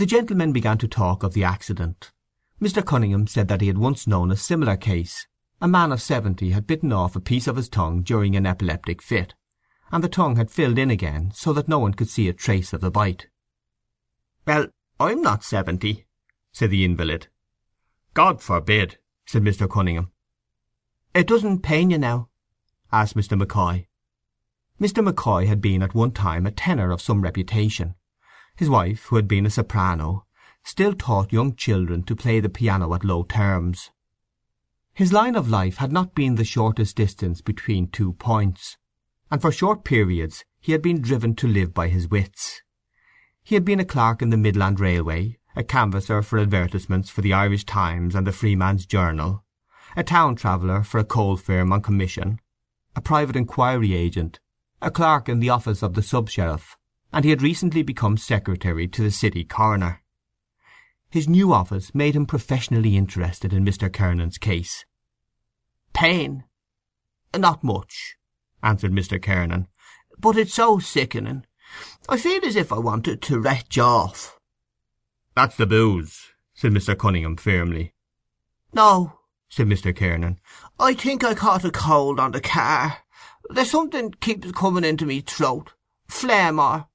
The gentlemen began to talk of the accident. Mr. Cunningham said that he had once known a similar case. A man of seventy had bitten off a piece of his tongue during an epileptic fit, and the tongue had filled in again so that no one could see a trace of the bite. "Well, I'm not seventy," said the invalid. "God forbid!" said Mr. Cunningham. "It doesn't pain you now?" asked Mr. M'Coy. Mr. M'Coy had been at one time a tenor of some reputation. His wife, who had been a soprano, still taught young children to play the piano at low terms. His line of life had not been the shortest distance between two points, and for short periods he had been driven to live by his wits. He had been a clerk in the Midland Railway, a canvasser for advertisements for the Irish Times and the Freeman's Journal, a town traveller for a coal firm on commission, a private inquiry agent, a clerk in the office of the sub sheriff, and he had recently become secretary to the city coroner. His new office made him professionally interested in Mr. Kernan's case. "Pain? Not much," answered Mr. Kernan. "But it's so sickening. I feel as if I wanted to retch off." "That's the booze," said Mr. Cunningham firmly. "No," said Mr. Kernan. "I think I caught a cold on the car. There's something keeps coming into me throat. Phlegm or—"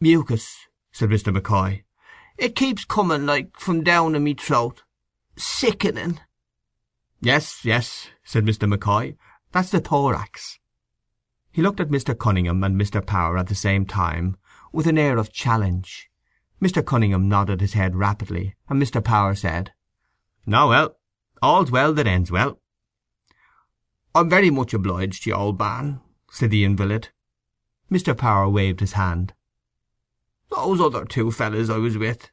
"Mucus," said Mr. M'Coy. "It keeps coming like from down in me throat. Sickening." "Yes, yes," said Mr. M'Coy. "That's the thorax." He looked at Mr. Cunningham and Mr. Power at the same time, with an air of challenge. Mr. Cunningham nodded his head rapidly, and Mr. Power said, "No, well, all's well that ends well." "I'm very much obliged to you, old man," said the invalid. Mr. Power waved his hand. "Those other two fellows I was with."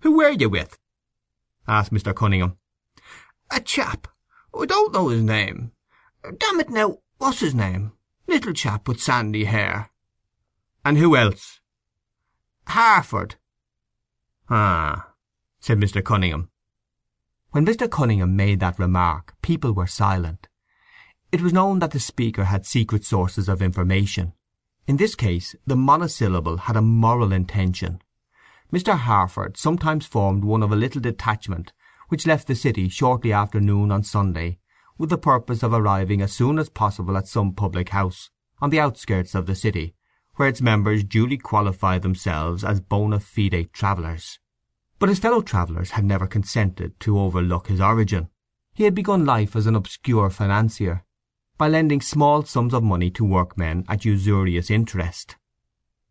"Who were you with?" asked Mr. Cunningham. "A chap. I don't know his name. Damn it now, what's his name? Little chap with sandy hair." "And who else?" "Harford." "Ah," said Mr. Cunningham. When Mr. Cunningham made that remark people were silent. It was known that the speaker had secret sources of information. In this case the monosyllable had a moral intention. Mr. Harford sometimes formed one of a little detachment which left the city shortly after noon on Sunday with the purpose of arriving as soon as possible at some public house on the outskirts of the city, where its members duly qualified themselves as bona fide travellers. But his fellow travellers had never consented to overlook his origin. He had begun life as an obscure financier, by lending small sums of money to workmen at usurious interest.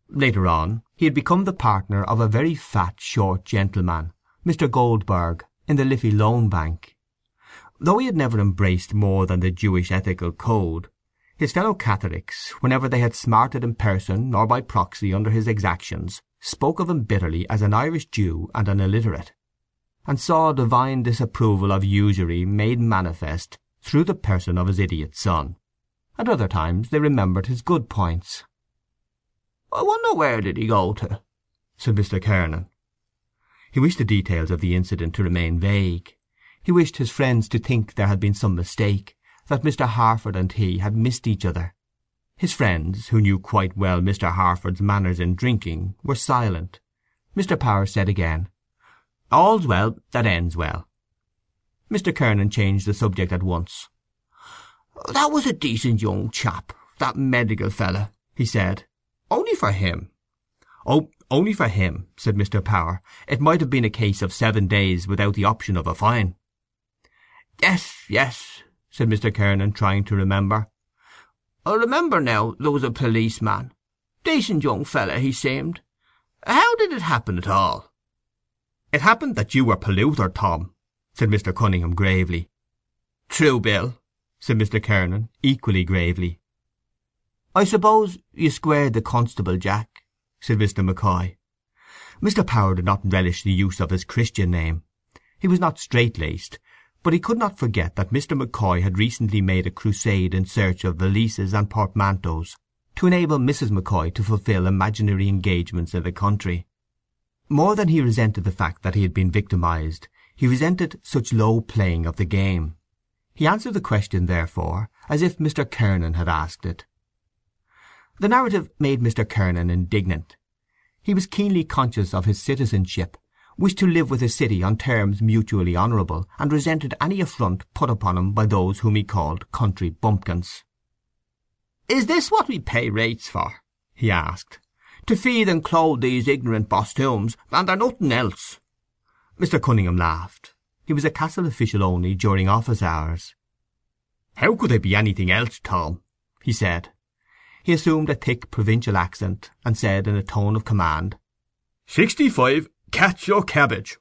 Later on he had become the partner of a very fat short gentleman, Mr. Goldberg, in the Liffey Loan Bank. Though he had never embraced more than the Jewish ethical code, his fellow Catholics, whenever they had smarted in person or by proxy under his exactions, spoke of him bitterly as an Irish Jew and an illiterate, and saw divine disapproval of usury made manifest through the person of his idiot son. At other times they remembered his good points. "I wonder where did he go to?" said Mr. Kernan. He wished the details of the incident to remain vague. He wished his friends to think there had been some mistake, that Mr. Harford and he had missed each other. His friends, who knew quite well Mr. Harford's manners in drinking, were silent. Mr. Power said again, "All's well that ends well." Mr. Kernan changed the subject at once. "That was a decent young chap, that medical fella," he said. "Only for him." "Oh, only for him," said Mr. Power. "It might have been a case of seven days without the option of a fine." "Yes, yes," said Mr. Kernan, trying to remember. "I remember now there was a policeman. Decent young fella he seemed. How did it happen at all?" "It happened that you were polluter, Tom," said Mr. Cunningham gravely. "True, Bill," said Mr. Kernan, equally gravely. "I suppose you squared the constable, Jack?" said Mr. M'Coy. Mr. Power did not relish the use of his Christian name. He was not straight-laced, but he could not forget that Mr. M'Coy had recently made a crusade in search of valises and portmanteaus to enable Mrs. M'Coy to fulfil imaginary engagements in the country. More than he resented the fact that he had been victimized, he resented such low playing of the game. He answered the question, therefore, as if Mr. Kernan had asked it. The narrative made Mr. Kernan indignant. He was keenly conscious of his citizenship, wished to live with his city on terms mutually honourable, and resented any affront put upon him by those whom he called country bumpkins. "Is this what we pay rates for?" he asked. "To feed and clothe these ignorant bostooms, and they're nothing else?" Mr. Cunningham laughed. He was a castle official only during office hours. "How could they be anything else, Tom?" he said. He assumed a thick provincial accent, and said in a tone of command, "Sixty-five, catch your cabbage."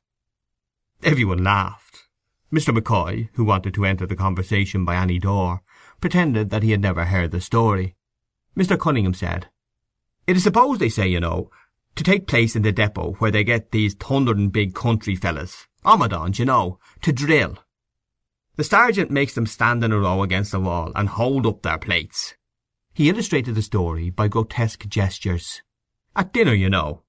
Every one laughed. Mr. M'Coy, who wanted to enter the conversation by any door, pretended that he had never heard the story. Mr. Cunningham said, "It is supposed, they say, you know, to take place in the depot where they get these thundering big country fellas, omadhauns, you know, to drill. The sergeant makes them stand in a row against the wall and hold up their plates. He illustrated the story by grotesque gestures. At dinner, you know.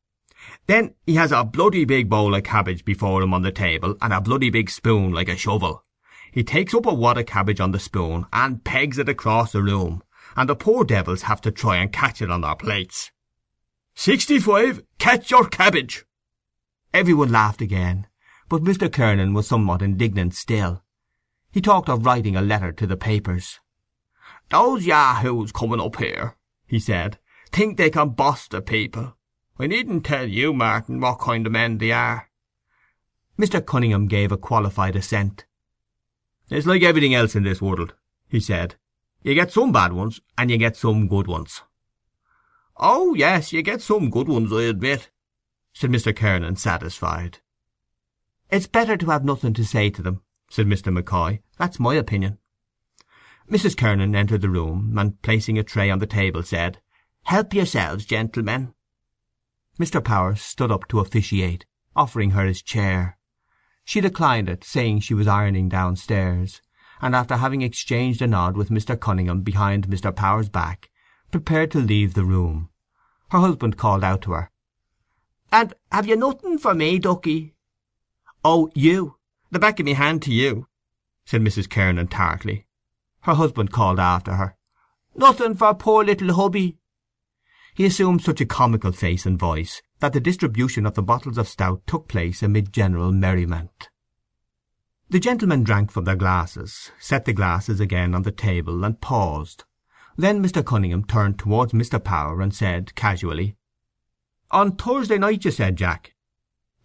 Then he has a bloody big bowl of cabbage before him on the table, and a bloody big spoon like a shovel. He takes up a wad of cabbage on the spoon, and pegs it across the room, and the poor devils have to try and catch it on their plates. Sixty-five, catch your cabbage! Everyone laughed again, but Mr. Kernan was somewhat indignant still. He talked of writing a letter to the papers. "Those yahoos coming up here," he said, "think they can boss the people. I needn't tell you, Martin, what kind of men they are." Mr. Cunningham gave a qualified assent. "It's like everything else in this world," he said. "You get some bad ones, and you get some good ones." "Oh yes, you get some good ones, I admit," said Mr. Kernan, satisfied. "It's better to have nothing to say to them said Mr. M'Coy. "That's my opinion." Mrs. Kernan entered the room, and placing a tray on the table said, "Help yourselves, gentlemen." Mr. Power stood up to officiate, offering her his chair. She declined it, saying she was ironing downstairs, and after having exchanged a nod with Mr. Cunningham behind Mr. Power's back, prepared to leave the room. Her husband called out to her. "And have you nothing for me, ducky?" "Oh, you! The back of me hand to you," said Mrs. Kernan tartly. Her husband called after her. "Nothing for poor little hubby." He assumed such a comical face and voice that the distribution of the bottles of stout took place amid general merriment. The gentlemen drank from their glasses, set the glasses again on the table, and paused. Then Mr. Cunningham turned towards Mr. Power and said casually, "On Thursday night, you said, Jack?"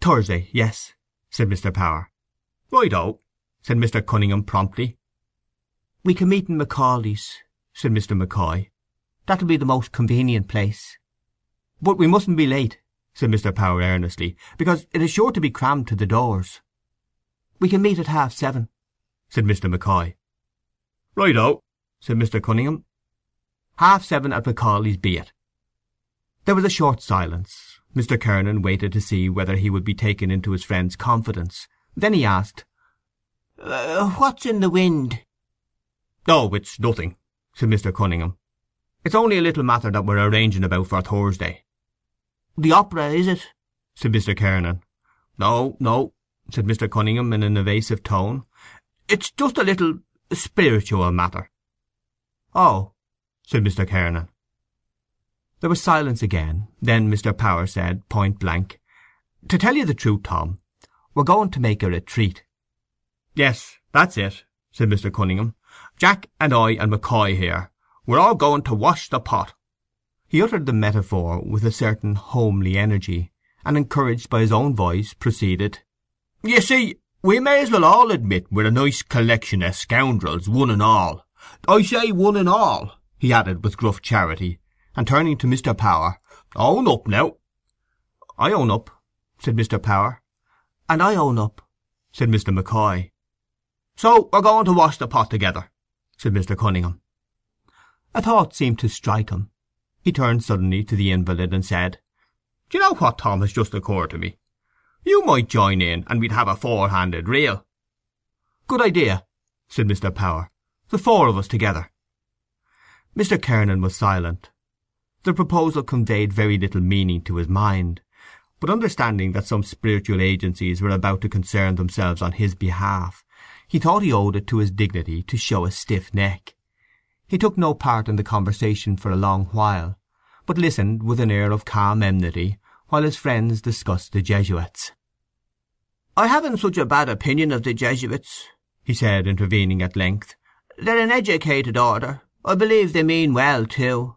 "Thursday, yes," said Mr. Power. "Right-o," said Mr. Cunningham promptly. "We can meet in M'Auley's," said Mr. M'Coy. "That'll be the most convenient place." "But we mustn't be late," said Mr. Power earnestly, "because it is sure to be crammed to the doors." "We can meet at half seven," said Mr. M'Coy. "Right-o," said Mr. Cunningham. "Half seven at M'Auley's be it." There was a short silence. Mr. Kernan waited to see whether he would be taken into his friend's confidence. Then he asked, uh, "What's in the wind?" "Oh, it's nothing," said Mr. Cunningham. "It's only a little matter that we're arranging about for Thursday." "The opera, is it?" said Mr. Kernan. "No, no," said Mr. Cunningham in an evasive tone. "It's just a little spiritual matter." "Oh," said Mr. Kernan. There was silence again. Then Mr. Power said, point blank, "To tell you the truth, Tom, we're going to make a retreat." "Yes, that's it," said Mr. Cunningham. "Jack and I and M'Coy here, we're all going to wash the pot." He uttered the metaphor with a certain homely energy, and encouraged by his own voice, proceeded, "You see, we may as well all admit we're a nice collection of scoundrels, one and all. I say one and all," he added with gruff charity, and turning to Mr. Power, "Own up now." "I own up," said Mr. Power. "And I own up," said Mr. M'Coy. "So we're going to wash the pot together," said Mr. Cunningham. A thought seemed to strike him. He turned suddenly to the invalid and said, "Do you know what, Tom, has just occurred to me? You might join in, and we'd have a four-handed reel." "Good idea," said Mr. Power. "The four of us together." Mr. Kernan was silent. The proposal conveyed very little meaning to his mind, but understanding that some spiritual agencies were about to concern themselves on his behalf, he thought he owed it to his dignity to show a stiff neck. He took no part in the conversation for a long while, but listened with an air of calm enmity while his friends discussed the Jesuits. "I haven't such a bad opinion of the Jesuits," he said, intervening at length. "They're an educated order. I believe they mean well, too."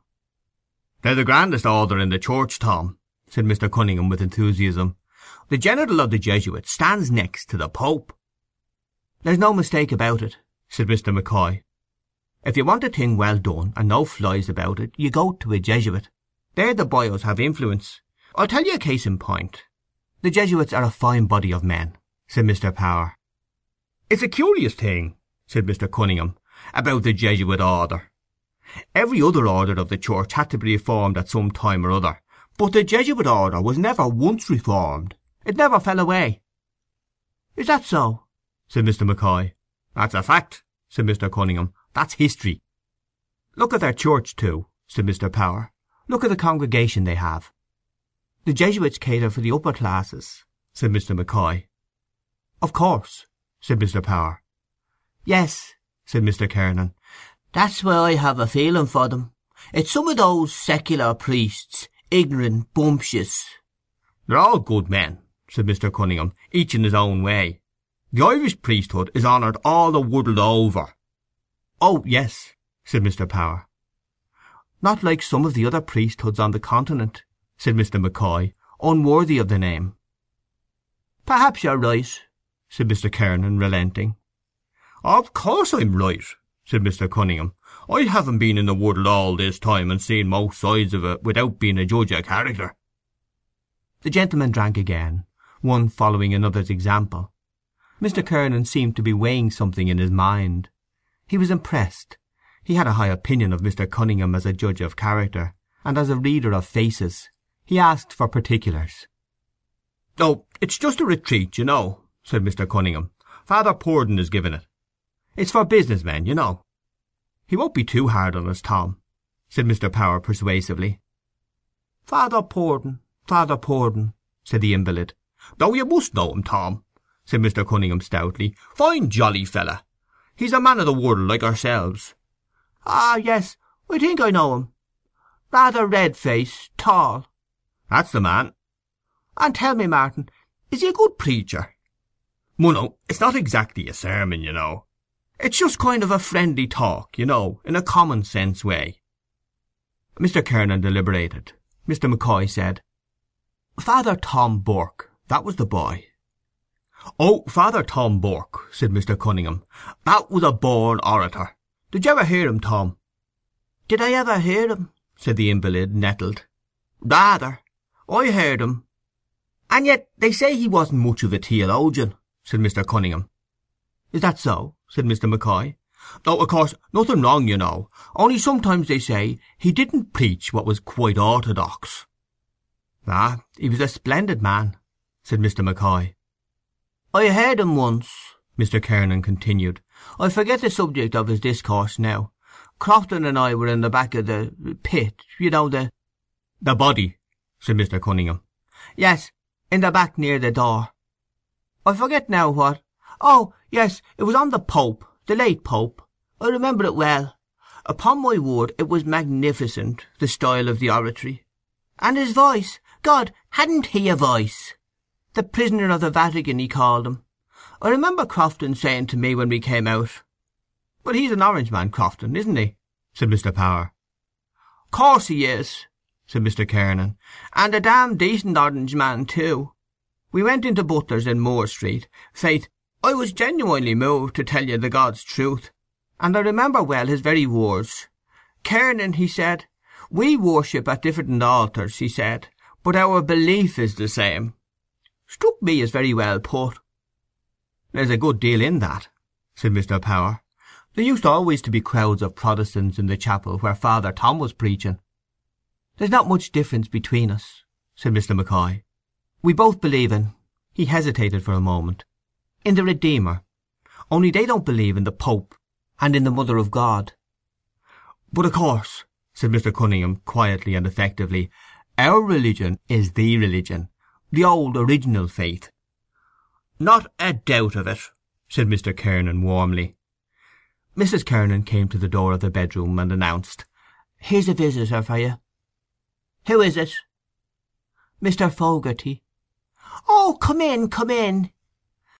"They're the grandest order in the Church, Tom," said Mr. Cunningham with enthusiasm. "The General of the Jesuits stands next to the Pope." "There's no mistake about it," said Mr. M'Coy. "If you want a thing well done, and no flies about it, you go to a Jesuit. There the boyos have influence. I'll tell you a case in point. The Jesuits are a fine body of men," said Mr. Power. "It's a curious thing," said Mr. Cunningham, "about the Jesuit order. Every other order of the Church had to be reformed at some time or other, but the Jesuit order was never once reformed. It never fell away." "Is that so?" said Mr. M'Coy. "That's a fact," said Mr. Cunningham. "That's history." "Look at their church, too," said Mr. Power. "Look at the congregation they have." "The Jesuits cater for the upper classes," said Mr. M'Coy. "Of course," said Mr. Power. "Yes," said Mr. Kernan. That's why I have a feeling for them. It's some of those secular priests, ignorant, bumptious." "They're all good men," said Mr. Cunningham, "each in his own way. The Irish priesthood is honoured all the world over." "Oh yes," said Mr. Power. "Not like some of the other priesthoods on the Continent," said Mr. M'Coy, "unworthy of the name." "Perhaps you're right," said Mr. Kernan, relenting. "Of course I'm right said Mr. Cunningham. "I haven't been in the world all this time and seen most sides of it without being a judge of character." The gentlemen drank again, one following another's example. Mr. Kernan seemed to be weighing something in his mind. He was impressed. He had a high opinion of Mr. Cunningham as a judge of character, and as a reader of faces. He asked for particulars. "Oh, it's just a retreat, you know," said Mr. Cunningham. "Father Purdon is giving it. It's for business men, you know." "He won't be too hard on us, Tom," said Mr. Power persuasively. "Father Purdon, Father Purdon," said the invalid. "Oh, you must know him, Tom," said Mr. Cunningham stoutly. "Fine jolly fella. He's a man of the world like ourselves." "Ah, yes, I think I know him. Rather red face, tall." "That's the man." "And tell me, Martin, is he a good preacher?" "Well, no, it's not exactly a sermon, you know. It's just kind of a friendly talk, you know, in a common sense way." Mr. Kernan deliberated. Mr. M'Coy said, "Father Tom Burke, that was the boy." "Oh, Father Tom Burke," said Mr. Cunningham. "That was a born orator. Did you ever hear him, Tom?" "Did I ever hear him?" said the invalid, nettled. "Rather. I heard him." "And yet they say he wasn't much of a theologian," said Mr. Cunningham. "Is that so?" Said Mr. M'Coy. "Though, of course, nothing wrong, you know. Only sometimes they say he didn't preach what was quite orthodox." "Ah, he was a splendid man," said Mr. M'Coy. "I heard him once," Mr. Kernan continued. "I forget the subject of his discourse now. Crofton and I were in the back of the pit—you know, the—" "The body," said Mr. Cunningham. "Yes, in the back near the door. I forget now what. Oh, yes, it was on the Pope, the late Pope. I remember it well. Upon my word it was magnificent, the style of the oratory. And his voice! God, hadn't he a voice! The prisoner of the Vatican, he called him. I remember Crofton saying to me when we came out—" "But he's an Orange man, Crofton, isn't he?" said Mr. Power. "Course he is," said Mr. Kernan. "And a damn decent Orange man, too. We went into Butler's in Moore Street. Faith, I was genuinely moved, to tell you the God's truth, and I remember well his very words. Kernan, he said, we worship at different altars, he said, but our belief is the same. Struck me as very well put. There's a good deal in that, said Mr. Power. There used always to be crowds of Protestants in the chapel where Father Tom was preaching. There's not much difference between us, said Mr. M'Coy. We both believe in— He hesitated for a moment in the Redeemer. Only they don't believe in the Pope and in the Mother of God." "But of course," said Mr. Cunningham, quietly and effectively, "our religion is the religion, the old original faith." "Not a doubt of it," said Mr. Kernan warmly. Mrs. Kernan came to the door of the bedroom and announced, "Here's a visitor for you." "Who is it?" Mr. Fogarty." "Oh, come in, come in!"